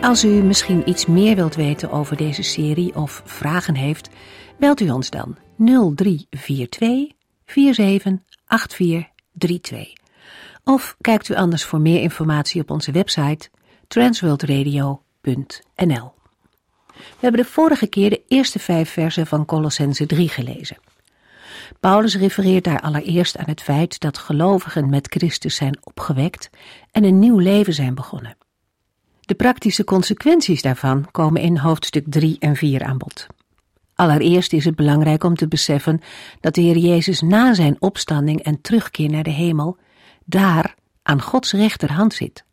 Als u misschien iets meer wilt weten over deze serie of vragen heeft, belt u ons dan 0342 478432. Of kijkt u anders voor meer informatie op onze website transworldradio.nl. We hebben de vorige keer de eerste vijf versen van Colossense 3 gelezen. Paulus refereert daar allereerst aan het feit dat gelovigen met Christus zijn opgewekt en een nieuw leven zijn begonnen. De praktische consequenties daarvan komen in hoofdstuk 3 en 4 aan bod. Allereerst is het belangrijk om te beseffen dat de Heer Jezus na zijn opstanding en terugkeer naar de hemel daar aan Gods rechterhand zit.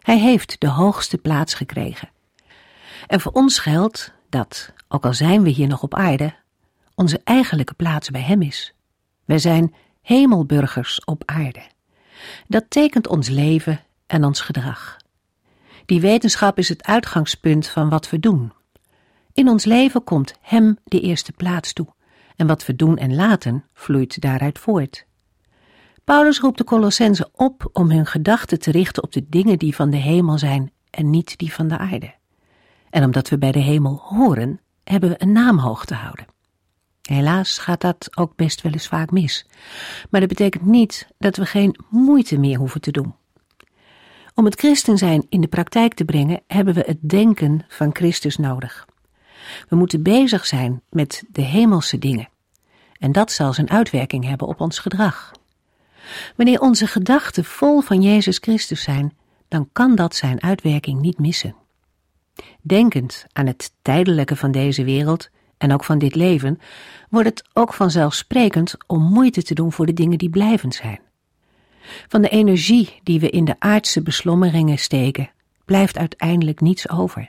Hij heeft de hoogste plaats gekregen. En voor ons geldt dat, ook al zijn we hier nog op aarde, onze eigenlijke plaats bij Hem is. Wij zijn hemelburgers op aarde. Dat tekent ons leven en ons gedrag. Die wetenschap is het uitgangspunt van wat we doen. In ons leven komt Hem de eerste plaats toe, en wat we doen en laten vloeit daaruit voort. Paulus roept de Colossenzen op om hun gedachten te richten op de dingen die van de hemel zijn en niet die van de aarde. En omdat we bij de hemel horen, hebben we een naam hoog te houden. Helaas gaat dat ook best wel eens vaak mis. Maar dat betekent niet dat we geen moeite meer hoeven te doen. Om het christen zijn in de praktijk te brengen, hebben we het denken van Christus nodig. We moeten bezig zijn met de hemelse dingen. En dat zal zijn uitwerking hebben op ons gedrag. Wanneer onze gedachten vol van Jezus Christus zijn, dan kan dat zijn uitwerking niet missen. Denkend aan het tijdelijke van deze wereld en ook van dit leven, wordt het ook vanzelfsprekend om moeite te doen voor de dingen die blijvend zijn. Van de energie die we in de aardse beslommeringen steken, blijft uiteindelijk niets over.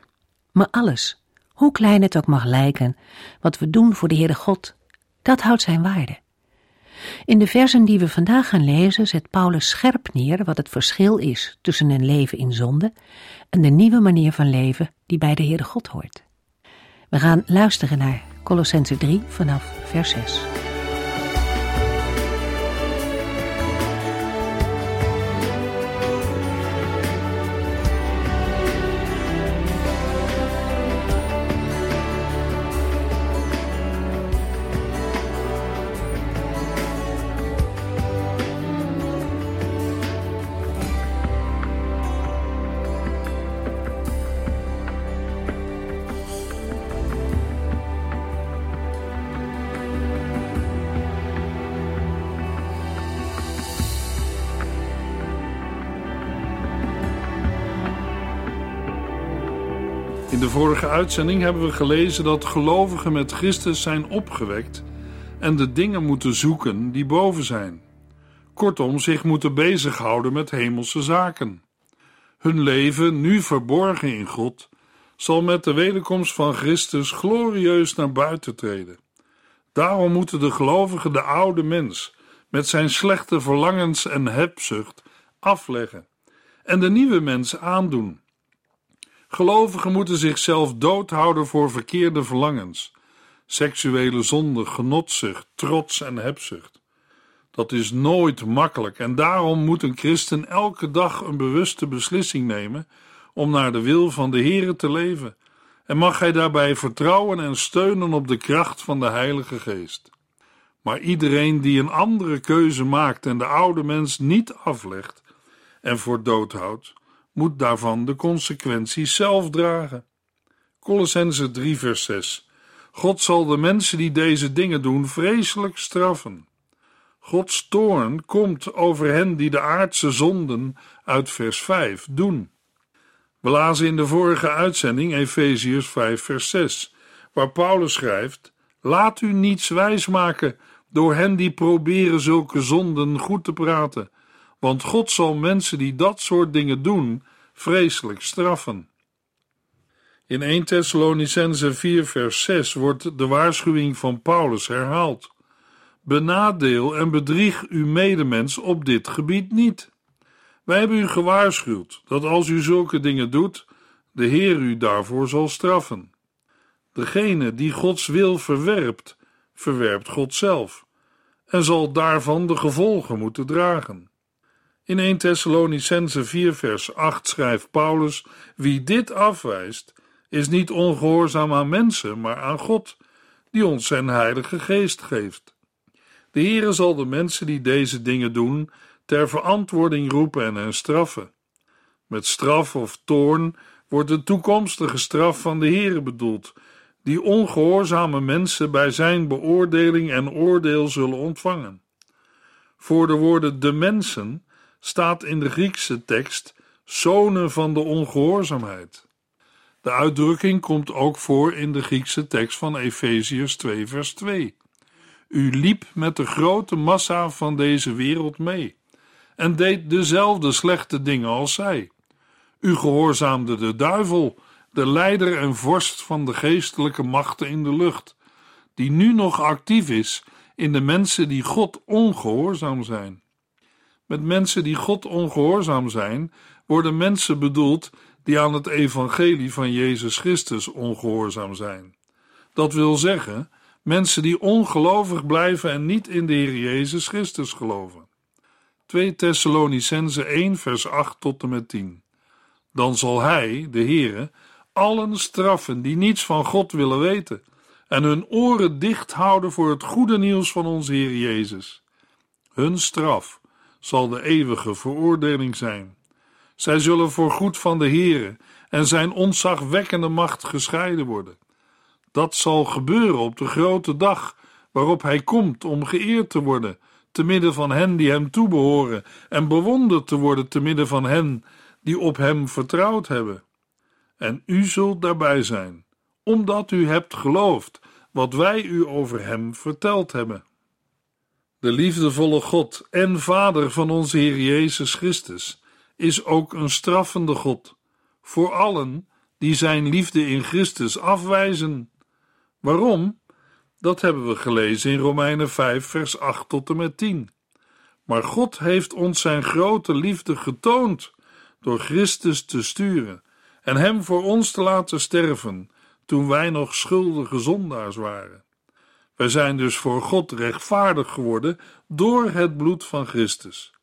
Maar alles, hoe klein het ook mag lijken, wat we doen voor de Heere God, dat houdt zijn waarde. In de versen die we vandaag gaan lezen zet Paulus scherp neer wat het verschil is tussen een leven in zonde en de nieuwe manier van leven die bij de Heere God hoort. We gaan luisteren naar Colossense 3 vanaf vers 6. In de vorige uitzending hebben we gelezen dat gelovigen met Christus zijn opgewekt en de dingen moeten zoeken die boven zijn. Kortom, zich moeten bezighouden met hemelse zaken. Hun leven, nu verborgen in God, zal met de wederkomst van Christus glorieus naar buiten treden. Daarom moeten de gelovigen de oude mens met zijn slechte verlangens en hebzucht afleggen en de nieuwe mens aandoen Gelovigen moeten zichzelf doodhouden voor verkeerde verlangens, seksuele zonde, genotzucht, trots en hebzucht. Dat is nooit makkelijk en daarom moet een christen elke dag een bewuste beslissing nemen om naar de wil van de Heere te leven en mag hij daarbij vertrouwen en steunen op de kracht van de Heilige Geest. Maar iedereen die een andere keuze maakt en de oude mens niet aflegt en voor dood houdt, moet daarvan de consequenties zelf dragen. Colossense 3 vers 6 God zal de mensen die deze dingen doen vreselijk straffen. Gods toorn komt over hen die de aardse zonden uit vers 5 doen. We lazen in de vorige uitzending Efeziërs 5 vers 6, waar Paulus schrijft: Laat u niets wijsmaken door hen die proberen zulke zonden goed te praten want God zal mensen die dat soort dingen doen vreselijk straffen. In 1 Thessalonicense 4 vers 6 wordt de waarschuwing van Paulus herhaald. Benadeel en bedrieg uw medemens op dit gebied niet. Wij hebben u gewaarschuwd dat als u zulke dingen doet, de Heer u daarvoor zal straffen. Degene die Gods wil verwerpt, verwerpt God zelf en zal daarvan de gevolgen moeten dragen. In 1 Thessalonicense 4 vers 8 schrijft Paulus: Wie dit afwijst, is niet ongehoorzaam aan mensen, maar aan God, die ons zijn Heilige Geest geeft. De Heere zal de mensen die deze dingen doen ter verantwoording roepen en hen straffen. Met straf of toorn wordt de toekomstige straf van de Heere bedoeld, die ongehoorzame mensen bij zijn beoordeling en oordeel zullen ontvangen. Voor de woorden de mensen staat in de Griekse tekst zonen van de ongehoorzaamheid. De uitdrukking komt ook voor in de Griekse tekst van Efeziërs 2 vers 2. U liep met de grote massa van deze wereld mee en deed dezelfde slechte dingen als zij. U gehoorzaamde de duivel, de leider en vorst van de geestelijke machten in de lucht, die nu nog actief is in de mensen die God ongehoorzaam zijn. Met mensen die God ongehoorzaam zijn, worden mensen bedoeld die aan het evangelie van Jezus Christus ongehoorzaam zijn. Dat wil zeggen, mensen die ongelovig blijven en niet in de Heer Jezus Christus geloven. 2 Thessalonicense 1 vers 8 tot en met 10. Dan zal hij, de Heere, allen straffen die niets van God willen weten en hun oren dicht houden voor het goede nieuws van onze Heer Jezus. Hun straf zal de eeuwige veroordeling zijn. Zij zullen voor goed van de Heere en zijn ontzagwekkende macht gescheiden worden. Dat zal gebeuren op de grote dag waarop hij komt om geëerd te worden, te midden van hen die hem toebehoren, en bewonderd te worden te midden van hen die op hem vertrouwd hebben. En u zult daarbij zijn, omdat u hebt geloofd wat wij u over hem verteld hebben. De liefdevolle God en Vader van onze Heer Jezus Christus is ook een straffende God voor allen die zijn liefde in Christus afwijzen. Waarom? Dat hebben we gelezen in Romeinen 5, vers 8 tot en met 10. Maar God heeft ons zijn grote liefde getoond door Christus te sturen en hem voor ons te laten sterven toen wij nog schuldige zondaars waren. Wij zijn dus voor God rechtvaardig geworden door het bloed van Christus.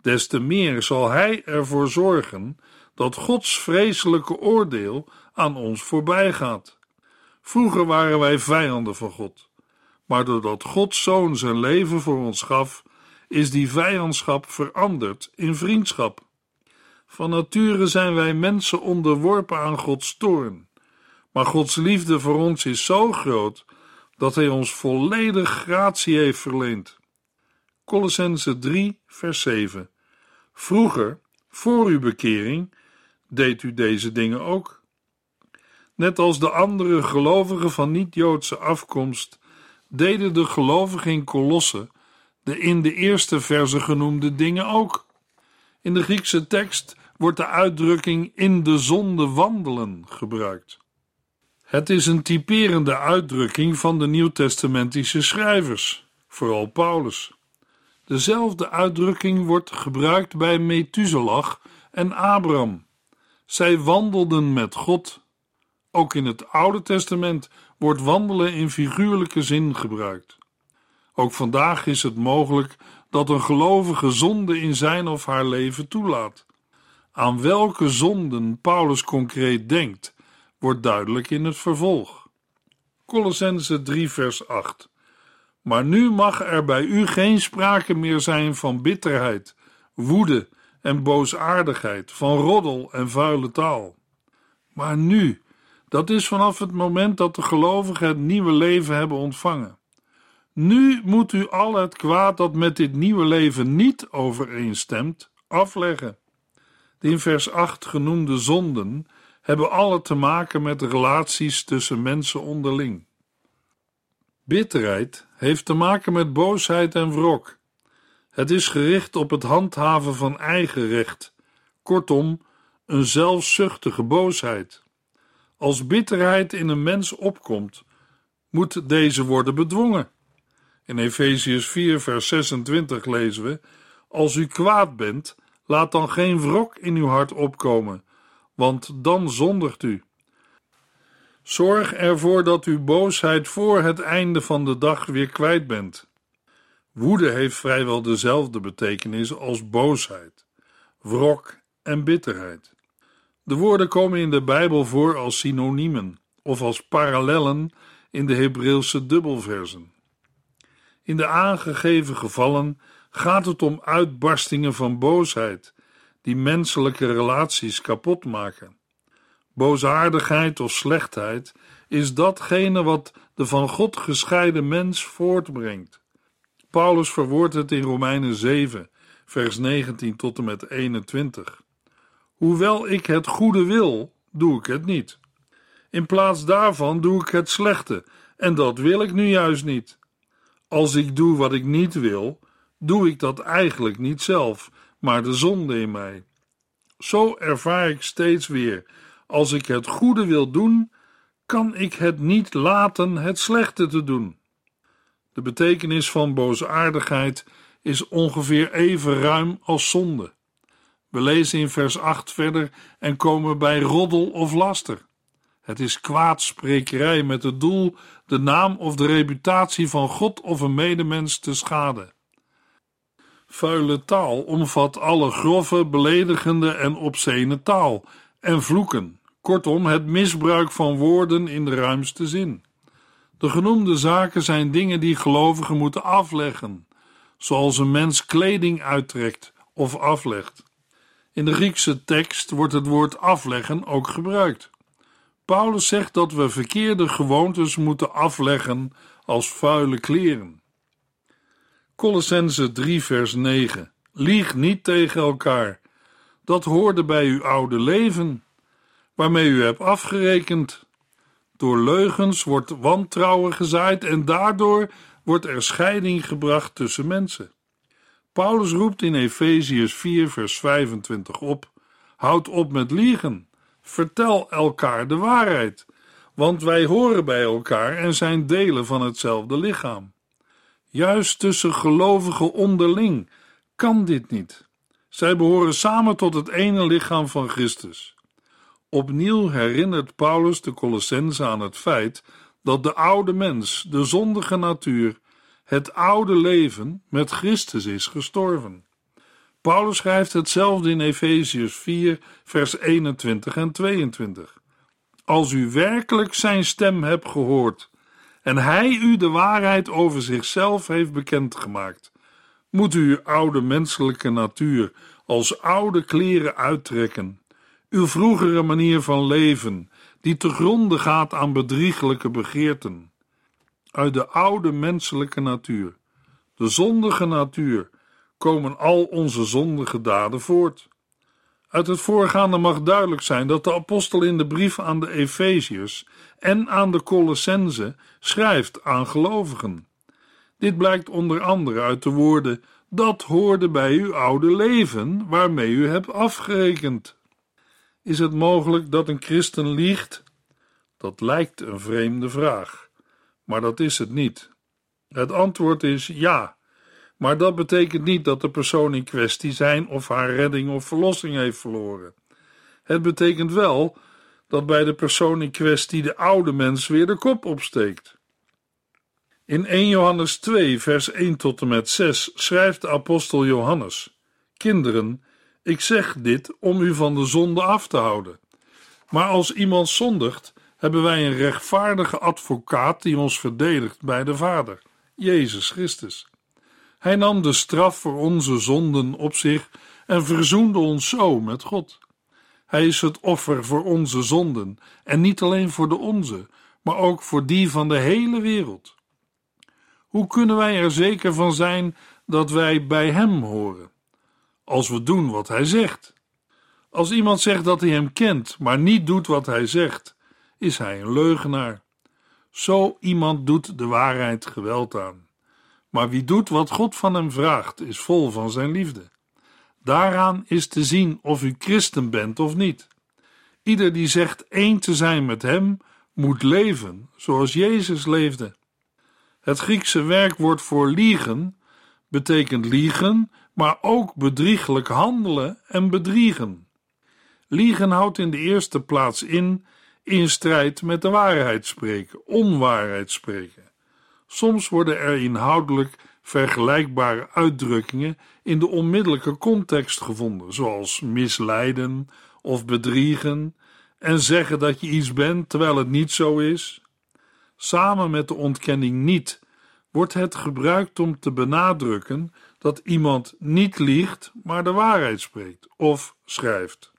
Des te meer zal Hij ervoor zorgen dat Gods vreselijke oordeel aan ons voorbij gaat. Vroeger waren wij vijanden van God, maar doordat Gods Zoon zijn leven voor ons gaf, is die vijandschap veranderd in vriendschap. Van nature zijn wij mensen onderworpen aan Gods toorn, maar Gods liefde voor ons is zo groot dat Hij ons volledig gratie heeft verleend. Colossense 3, vers 7. Vroeger, voor uw bekering, deed u deze dingen ook. Net als de andere gelovigen van niet-Joodse afkomst, deden de gelovigen in Kolosse de in de eerste verse genoemde dingen ook. In de Griekse tekst wordt de uitdrukking in de zonde wandelen gebruikt. Het is een typerende uitdrukking van de nieuwtestamentische schrijvers, vooral Paulus. Dezelfde uitdrukking wordt gebruikt bij Methuselah en Abraham. Zij wandelden met God. Ook in het Oude Testament wordt wandelen in figuurlijke zin gebruikt. Ook vandaag is het mogelijk dat een gelovige zonde in zijn of haar leven toelaat. Aan welke zonden Paulus concreet denkt, wordt duidelijk in het vervolg. Colossense 3 vers 8 Maar nu mag er bij u geen sprake meer zijn van bitterheid, woede en boosaardigheid, van roddel en vuile taal. Maar nu, dat is vanaf het moment dat de gelovigen het nieuwe leven hebben ontvangen. Nu moet u al het kwaad dat met dit nieuwe leven niet overeenstemt, afleggen. De in vers 8 genoemde zonden hebben alle te maken met relaties tussen mensen onderling. Bitterheid heeft te maken met boosheid en wrok. Het is gericht op het handhaven van eigen recht, kortom, een zelfzuchtige boosheid. Als bitterheid in een mens opkomt, moet deze worden bedwongen. In Efeziërs 4, vers 26 lezen we: Als u kwaad bent, laat dan geen wrok in uw hart opkomen, want dan zondigt u. Zorg ervoor dat u boosheid voor het einde van de dag weer kwijt bent. Woede heeft vrijwel dezelfde betekenis als boosheid, wrok en bitterheid. De woorden komen in de Bijbel voor als synoniemen of als parallellen in de Hebreeuwse dubbelversen. In de aangegeven gevallen gaat het om uitbarstingen van boosheid die menselijke relaties kapot maken. Boosaardigheid of slechtheid is datgene wat de van God gescheiden mens voortbrengt. Paulus verwoordt het in Romeinen 7, vers 19 tot en met 21. Hoewel ik het goede wil, doe ik het niet. In plaats daarvan doe ik het slechte, en dat wil ik nu juist niet. Als ik doe wat ik niet wil, doe ik dat eigenlijk niet zelf, maar de zonde in mij. Zo ervaar ik steeds weer: als ik het goede wil doen, kan ik het niet laten het slechte te doen. De betekenis van boosaardigheid is ongeveer even ruim als zonde. We lezen in vers 8 verder en komen bij roddel of laster. Het is kwaadsprekerij met het doel de naam of de reputatie van God of een medemens te schaden. Vuile taal omvat alle grove, beledigende en obscene taal en vloeken, kortom het misbruik van woorden in de ruimste zin. De genoemde zaken zijn dingen die gelovigen moeten afleggen, zoals een mens kleding uittrekt of aflegt. In de Griekse tekst wordt het woord afleggen ook gebruikt. Paulus zegt dat we verkeerde gewoontes moeten afleggen als vuile kleren. Colossense 3 vers 9 Lieg niet tegen elkaar. Dat hoorde bij uw oude leven, waarmee u hebt afgerekend. Door leugens wordt wantrouwen gezaaid en daardoor wordt er scheiding gebracht tussen mensen. Paulus roept in Efeziërs 4 vers 25 op: Houd op met liegen. Vertel elkaar de waarheid, want wij horen bij elkaar en zijn delen van hetzelfde lichaam. Juist tussen gelovigen onderling kan dit niet. Zij behoren samen tot het ene lichaam van Christus. Opnieuw herinnert Paulus de Colossense aan het feit dat de oude mens, de zondige natuur, het oude leven met Christus is gestorven. Paulus schrijft hetzelfde in Efeziërs 4, vers 21 en 22. Als u werkelijk zijn stem hebt gehoord en hij u de waarheid over zichzelf heeft bekendgemaakt, moet u uw oude menselijke natuur als oude kleren uittrekken, uw vroegere manier van leven, die te gronde gaat aan bedrieglijke begeerten. Uit de oude menselijke natuur, de zondige natuur, komen al onze zondige daden voort. Uit het voorgaande mag duidelijk zijn dat de apostel in de brief aan de Efeziërs en aan de Colossense schrijft aan gelovigen. Dit blijkt onder andere uit de woorden: dat hoorde bij uw oude leven, waarmee u hebt afgerekend. Is het mogelijk dat een christen liegt? Dat lijkt een vreemde vraag, maar dat is het niet. Het antwoord is ja. Maar dat betekent niet dat de persoon in kwestie zijn of haar redding of verlossing heeft verloren. Het betekent wel dat bij de persoon in kwestie de oude mens weer de kop opsteekt. In 1 Johannes 2, vers 1 tot en met 6 schrijft de apostel Johannes: Kinderen, ik zeg dit om u van de zonde af te houden. Maar als iemand zondigt, hebben wij een rechtvaardige advocaat die ons verdedigt bij de Vader, Jezus Christus. Hij nam de straf voor onze zonden op zich en verzoende ons zo met God. Hij is het offer voor onze zonden en niet alleen voor de onze, maar ook voor die van de hele wereld. Hoe kunnen wij er zeker van zijn dat wij bij Hem horen? Als we doen wat Hij zegt. Als iemand zegt dat hij Hem kent, maar niet doet wat Hij zegt, is hij een leugenaar. Zo iemand doet de waarheid geweld aan. Maar wie doet wat God van hem vraagt, is vol van zijn liefde. Daaraan is te zien of u christen bent of niet. Ieder die zegt één te zijn met hem, moet leven zoals Jezus leefde. Het Griekse werkwoord voor liegen betekent liegen, maar ook bedrieglijk handelen en bedriegen. Liegen houdt in de eerste plaats in in strijd met de waarheid spreken, onwaarheid spreken. Soms worden er inhoudelijk vergelijkbare uitdrukkingen in de onmiddellijke context gevonden, zoals misleiden of bedriegen en zeggen dat je iets bent terwijl het niet zo is. Samen met de ontkenning niet wordt het gebruikt om te benadrukken dat iemand niet liegt, maar de waarheid spreekt of schrijft.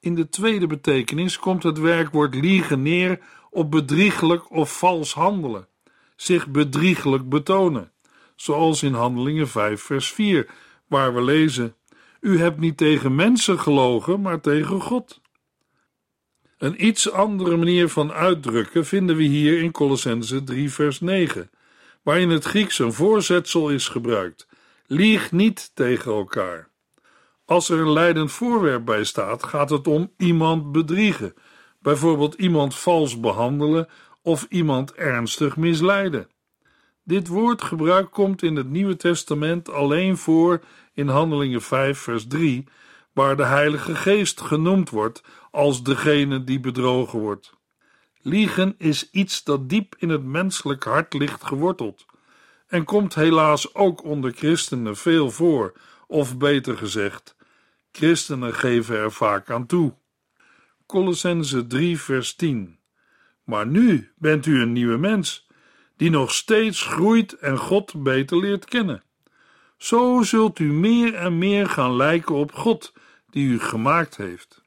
In de tweede betekenis komt het werkwoord liegen neer op bedrieglijk of vals handelen, zich bedrieglijk betonen, zoals in Handelingen 5, vers 4, waar we lezen: U hebt niet tegen mensen gelogen, maar tegen God. Een iets andere manier van uitdrukken vinden we hier in Colossense 3, vers 9, waar in het Grieks een voorzetsel is gebruikt: lieg niet tegen elkaar. Als er een leidend voorwerp bij staat, gaat het om iemand bedriegen, bijvoorbeeld iemand vals behandelen of iemand ernstig misleiden. Dit woordgebruik komt in het Nieuwe Testament alleen voor in Handelingen 5, vers 3, waar de Heilige Geest genoemd wordt als degene die bedrogen wordt. Liegen is iets dat diep in het menselijk hart ligt geworteld en komt helaas ook onder christenen veel voor, of beter gezegd, Christenen geven er vaak aan toe. Colossense 3, vers 10. Maar nu bent u een nieuwe mens, die nog steeds groeit en God beter leert kennen. Zo zult u meer en meer gaan lijken op God, die u gemaakt heeft.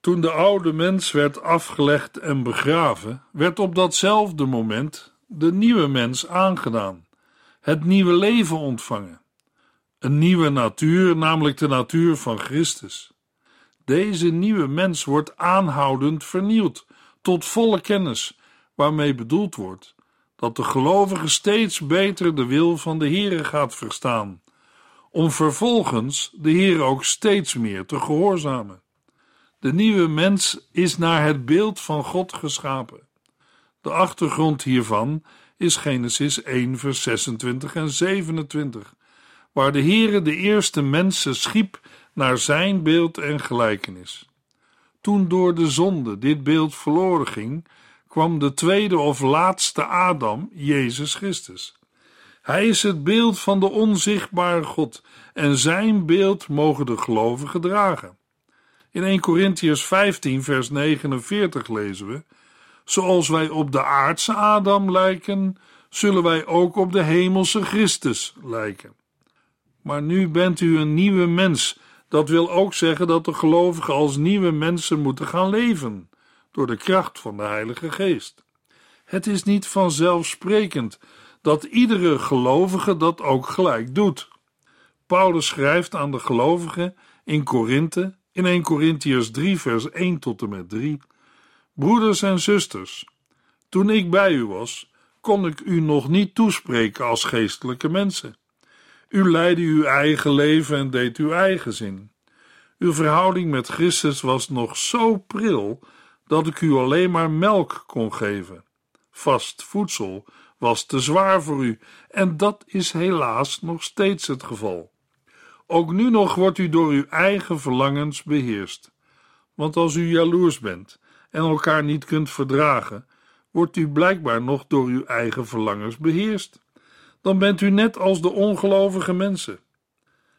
Toen de oude mens werd afgelegd en begraven, werd op datzelfde moment de nieuwe mens aangedaan, het nieuwe leven ontvangen. Een nieuwe natuur, namelijk de natuur van Christus. Deze nieuwe mens wordt aanhoudend vernieuwd tot volle kennis, waarmee bedoeld wordt dat de gelovige steeds beter de wil van de Heere gaat verstaan, om vervolgens de Heer ook steeds meer te gehoorzamen. De nieuwe mens is naar het beeld van God geschapen. De achtergrond hiervan is Genesis 1, vers 26 en 27 waar de Heere de eerste mensen schiep naar zijn beeld en gelijkenis. Toen door de zonde dit beeld verloren ging, kwam de tweede of laatste Adam, Jezus Christus. Hij is het beeld van de onzichtbare God en zijn beeld mogen de gelovigen dragen. In 1 Corinthians 15, vers 49 lezen we: Zoals wij op de aardse Adam lijken, zullen wij ook op de hemelse Christus lijken maar nu bent u een nieuwe mens. Dat wil ook zeggen dat de gelovigen als nieuwe mensen moeten gaan leven, door de kracht van de Heilige Geest. Het is niet vanzelfsprekend dat iedere gelovige dat ook gelijk doet. Paulus schrijft aan de gelovigen in Korinthe, in 1 Corinthians 3, vers 1 tot en met 3: Broeders en zusters, toen ik bij u was, kon ik u nog niet toespreken als geestelijke mensen. U leidde uw eigen leven en deed uw eigen zin. Uw verhouding met Christus was nog zo pril dat ik u alleen maar melk kon geven. Vast voedsel was te zwaar voor u, en dat is helaas nog steeds het geval. Ook nu nog wordt u door uw eigen verlangens beheerst. Want als u jaloers bent en elkaar niet kunt verdragen, wordt u blijkbaar nog door uw eigen verlangens beheerst dan bent u net als de ongelovige mensen.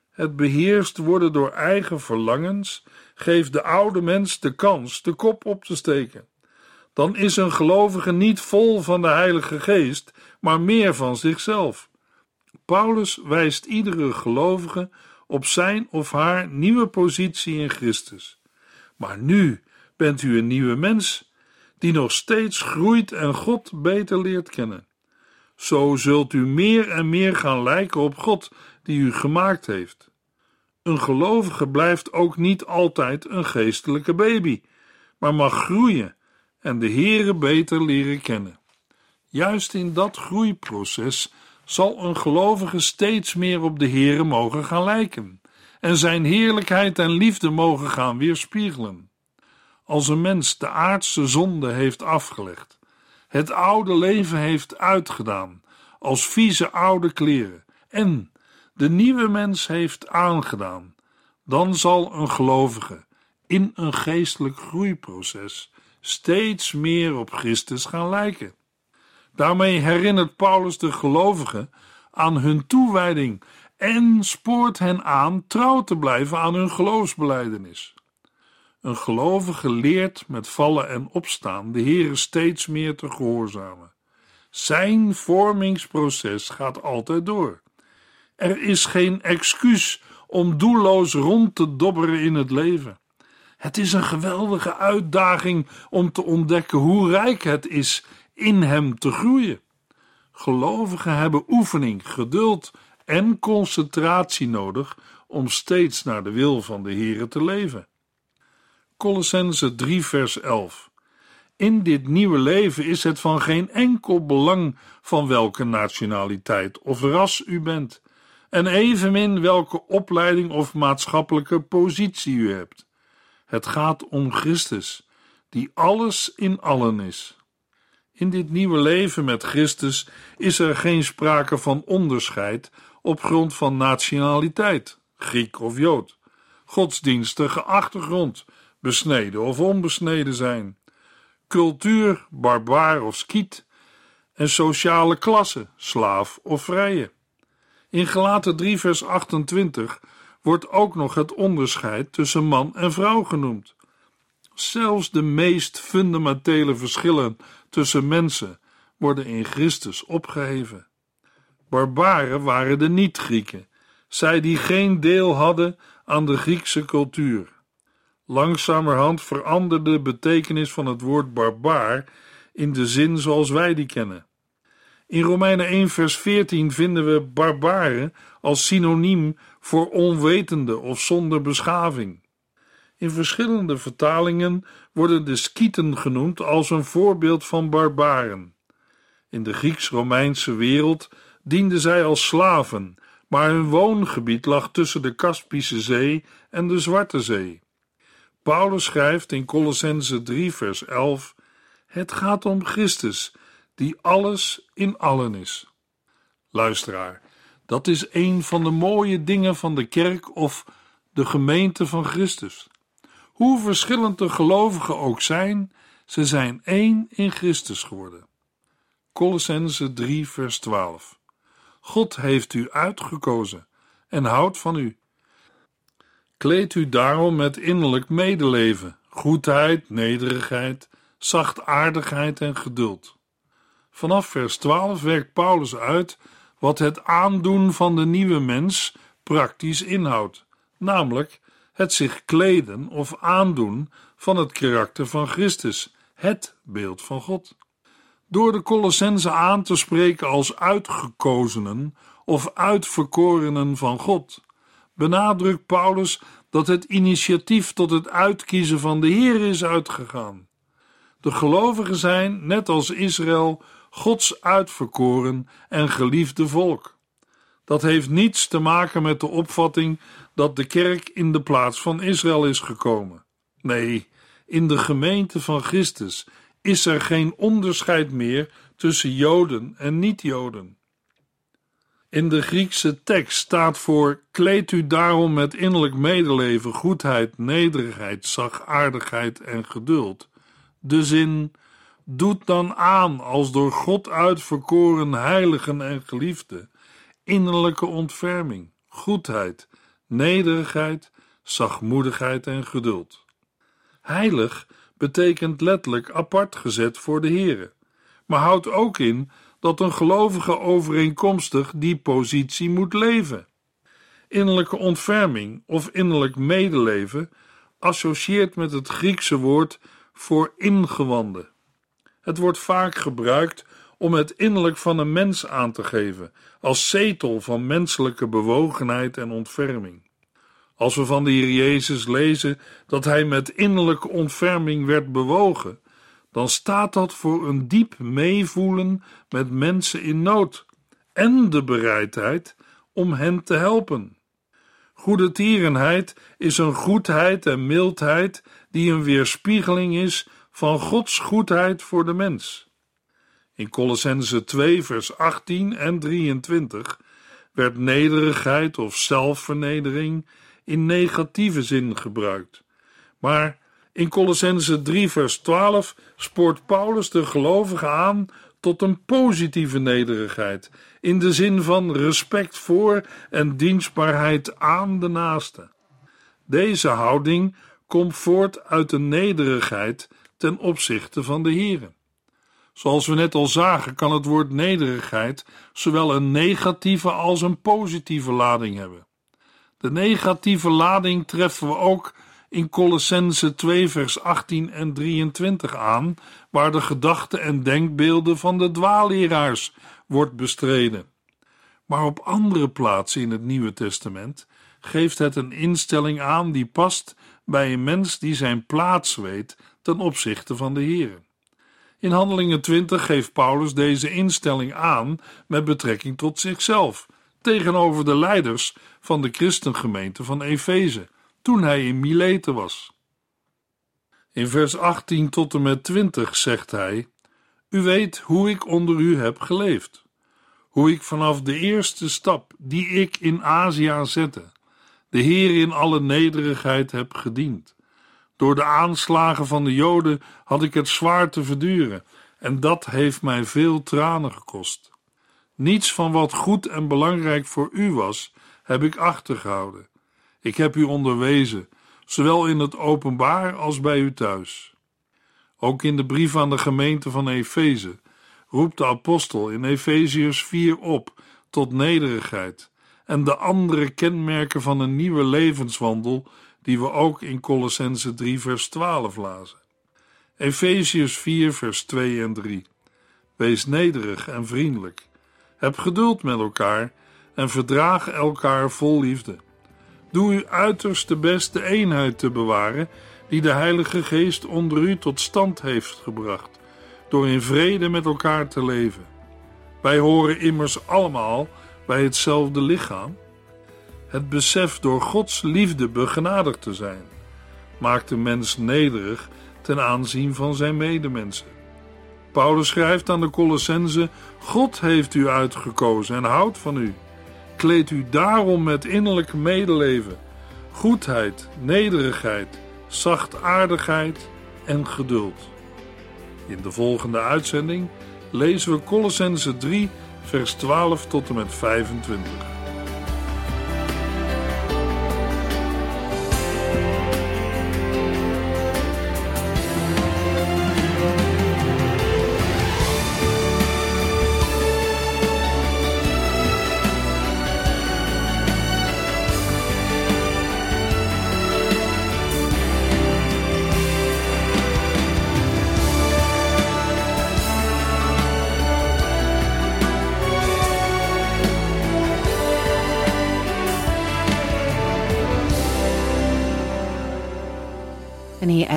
Het beheerst worden door eigen verlangens geeft de oude mens de kans de kop op te steken. Dan is een gelovige niet vol van de Heilige Geest, maar meer van zichzelf. Paulus wijst iedere gelovige op zijn of haar nieuwe positie in Christus. Maar nu bent u een nieuwe mens, die nog steeds groeit en God beter leert kennen. Zo zult u meer en meer gaan lijken op God die u gemaakt heeft. Een gelovige blijft ook niet altijd een geestelijke baby, maar mag groeien en de Heere beter leren kennen. Juist in dat groeiproces zal een gelovige steeds meer op de Heere mogen gaan lijken en zijn heerlijkheid en liefde mogen gaan weerspiegelen. als een mens de aardse zonde heeft afgelegd, het oude leven heeft uitgedaan als vieze oude kleren en de nieuwe mens heeft aangedaan, dan zal een gelovige in een geestelijk groeiproces steeds meer op Christus gaan lijken. Daarmee herinnert Paulus de gelovigen aan hun toewijding en spoort hen aan trouw te blijven aan hun geloofsbeleidenis. Een gelovige leert met vallen en opstaan de Heere steeds meer te gehoorzamen. Zijn vormingsproces gaat altijd door. Er is geen excuus om doelloos rond te dobberen in het leven. Het is een geweldige uitdaging om te ontdekken hoe rijk het is in hem te groeien. Gelovigen hebben oefening, geduld en concentratie nodig om steeds naar de wil van de Here te leven. Colossense 3 vers 11 In dit nieuwe leven is het van geen enkel belang van welke nationaliteit of ras u bent, en evenmin welke opleiding of maatschappelijke positie u hebt. Het gaat om Christus, die alles in allen is. In dit nieuwe leven met Christus is er geen sprake van onderscheid op grond van nationaliteit, Griek of Jood, godsdienstige achtergrond, besneden of onbesneden zijn, cultuur, barbaar of skiet, en sociale klasse, slaaf of vrije. In Gelaten 3 vers 28 wordt ook nog het onderscheid tussen man en vrouw genoemd. Zelfs de meest fundamentele verschillen tussen mensen worden in Christus opgeheven. Barbaren waren de niet-Grieken, zij die geen deel hadden aan de Griekse cultuur. Langzamerhand veranderde de betekenis van het woord barbaar in de zin zoals wij die kennen. In Romeinen 1 vers 14 vinden we barbaren als synoniem voor onwetende of zonder beschaving. In verschillende vertalingen worden de Skieten genoemd als een voorbeeld van barbaren. In de Grieks-Romeinse wereld dienden zij als slaven, maar hun woongebied lag tussen de Kaspische Zee en de Zwarte Zee. Paulus schrijft in Colossense 3 vers 11: Het gaat om Christus, die alles in allen is. Luisteraar, dat is een van de mooie dingen van de kerk of de gemeente van Christus. Hoe verschillend de gelovigen ook zijn, ze zijn één in Christus geworden. Colossense 3 vers 12 God heeft u uitgekozen en houdt van u. Kleed u daarom met innerlijk medeleven, goedheid, nederigheid, zachtaardigheid en geduld. Vanaf vers 12 werkt Paulus uit wat het aandoen van de nieuwe mens praktisch inhoudt, namelijk het zich kleden of aandoen van het karakter van Christus, het beeld van God. Door de Colossense aan te spreken als uitgekozenen of uitverkorenen van God, benadrukt Paulus dat het initiatief tot het uitkiezen van de Heer is uitgegaan. De gelovigen zijn, net als Israël, Gods uitverkoren en geliefde volk. Dat heeft niets te maken met de opvatting dat de kerk in de plaats van Israël is gekomen. Nee, in de gemeente van Christus is er geen onderscheid meer tussen Joden en niet-Joden. In de Griekse tekst staat voor: kleed u daarom met innerlijk medeleven, goedheid, nederigheid, zachtaardigheid en geduld. De zin: doet dan aan als door God uitverkoren heiligen en geliefden, innerlijke ontferming, goedheid, nederigheid, zachtmoedigheid en geduld. Heilig betekent letterlijk apart gezet voor de Here, maar houdt ook in dat een gelovige overeenkomstig die positie moet leven. Innerlijke ontferming of innerlijk medeleven associeert met het Griekse woord voor ingewanden. Het wordt vaak gebruikt om het innerlijk van een mens aan te geven, als zetel van menselijke bewogenheid en ontferming. Als we van de Heer Jezus lezen dat hij met innerlijke ontferming werd bewogen, dan staat dat voor een diep meevoelen met mensen in nood en de bereidheid om hen te helpen. Goede tierenheid is een goedheid en mildheid die een weerspiegeling is van Gods goedheid voor de mens. In Colossense 2, vers 18 en 23 werd nederigheid of zelfvernedering in negatieve zin gebruikt. Maar in Colossense 3, vers 12 spoort Paulus de gelovigen aan tot een positieve nederigheid, in de zin van respect voor en dienstbaarheid aan de naaste. Deze houding komt voort uit de nederigheid ten opzichte van de Here. Zoals we net al zagen, kan het woord nederigheid zowel een negatieve als een positieve lading hebben. De negatieve lading treffen we ook in Colossense 2 vers 18 en 23 aan, waar de gedachten en denkbeelden van de dwaalleraars wordt bestreden. Maar op andere plaatsen in het Nieuwe Testament geeft het een instelling aan die past bij een mens die zijn plaats weet ten opzichte van de Here. In Handelingen 20 geeft Paulus deze instelling aan met betrekking tot zichzelf, tegenover de leiders van de christengemeente van Efeze, toen hij in Mileten was. In vers 18 tot en met 20 zegt hij: U weet hoe ik onder u heb geleefd, hoe ik vanaf de eerste stap die ik in Azië zette, de Heer in alle nederigheid heb gediend door de aanslagen van de Joden had ik het zwaar te verduren, en dat heeft mij veel tranen gekost. Niets van wat goed en belangrijk voor u was, heb ik achtergehouden. Ik heb u onderwezen, zowel in het openbaar als bij u thuis. Ook in de brief aan de gemeente van Efeze roept de apostel in Efeziërs 4 op tot nederigheid en de andere kenmerken van een nieuwe levenswandel die we ook in Colossense 3 vers 12 lazen. Efeziërs 4 vers 2 en 3. Wees nederig en vriendelijk. Heb geduld met elkaar en verdraag elkaar vol liefde. Doe uw uiterste best de eenheid te bewaren die de Heilige Geest onder u tot stand heeft gebracht, door in vrede met elkaar te leven. Wij horen immers allemaal bij hetzelfde lichaam het besef door Gods liefde begenadigd te zijn, maakt de mens nederig ten aanzien van zijn medemensen. Paulus schrijft aan de Colossense: God heeft u uitgekozen en houdt van u. Kleed u daarom met innerlijk medeleven, goedheid, nederigheid, zachtaardigheid en geduld. In de volgende uitzending lezen we Colossense 3, vers 12 tot en met 25.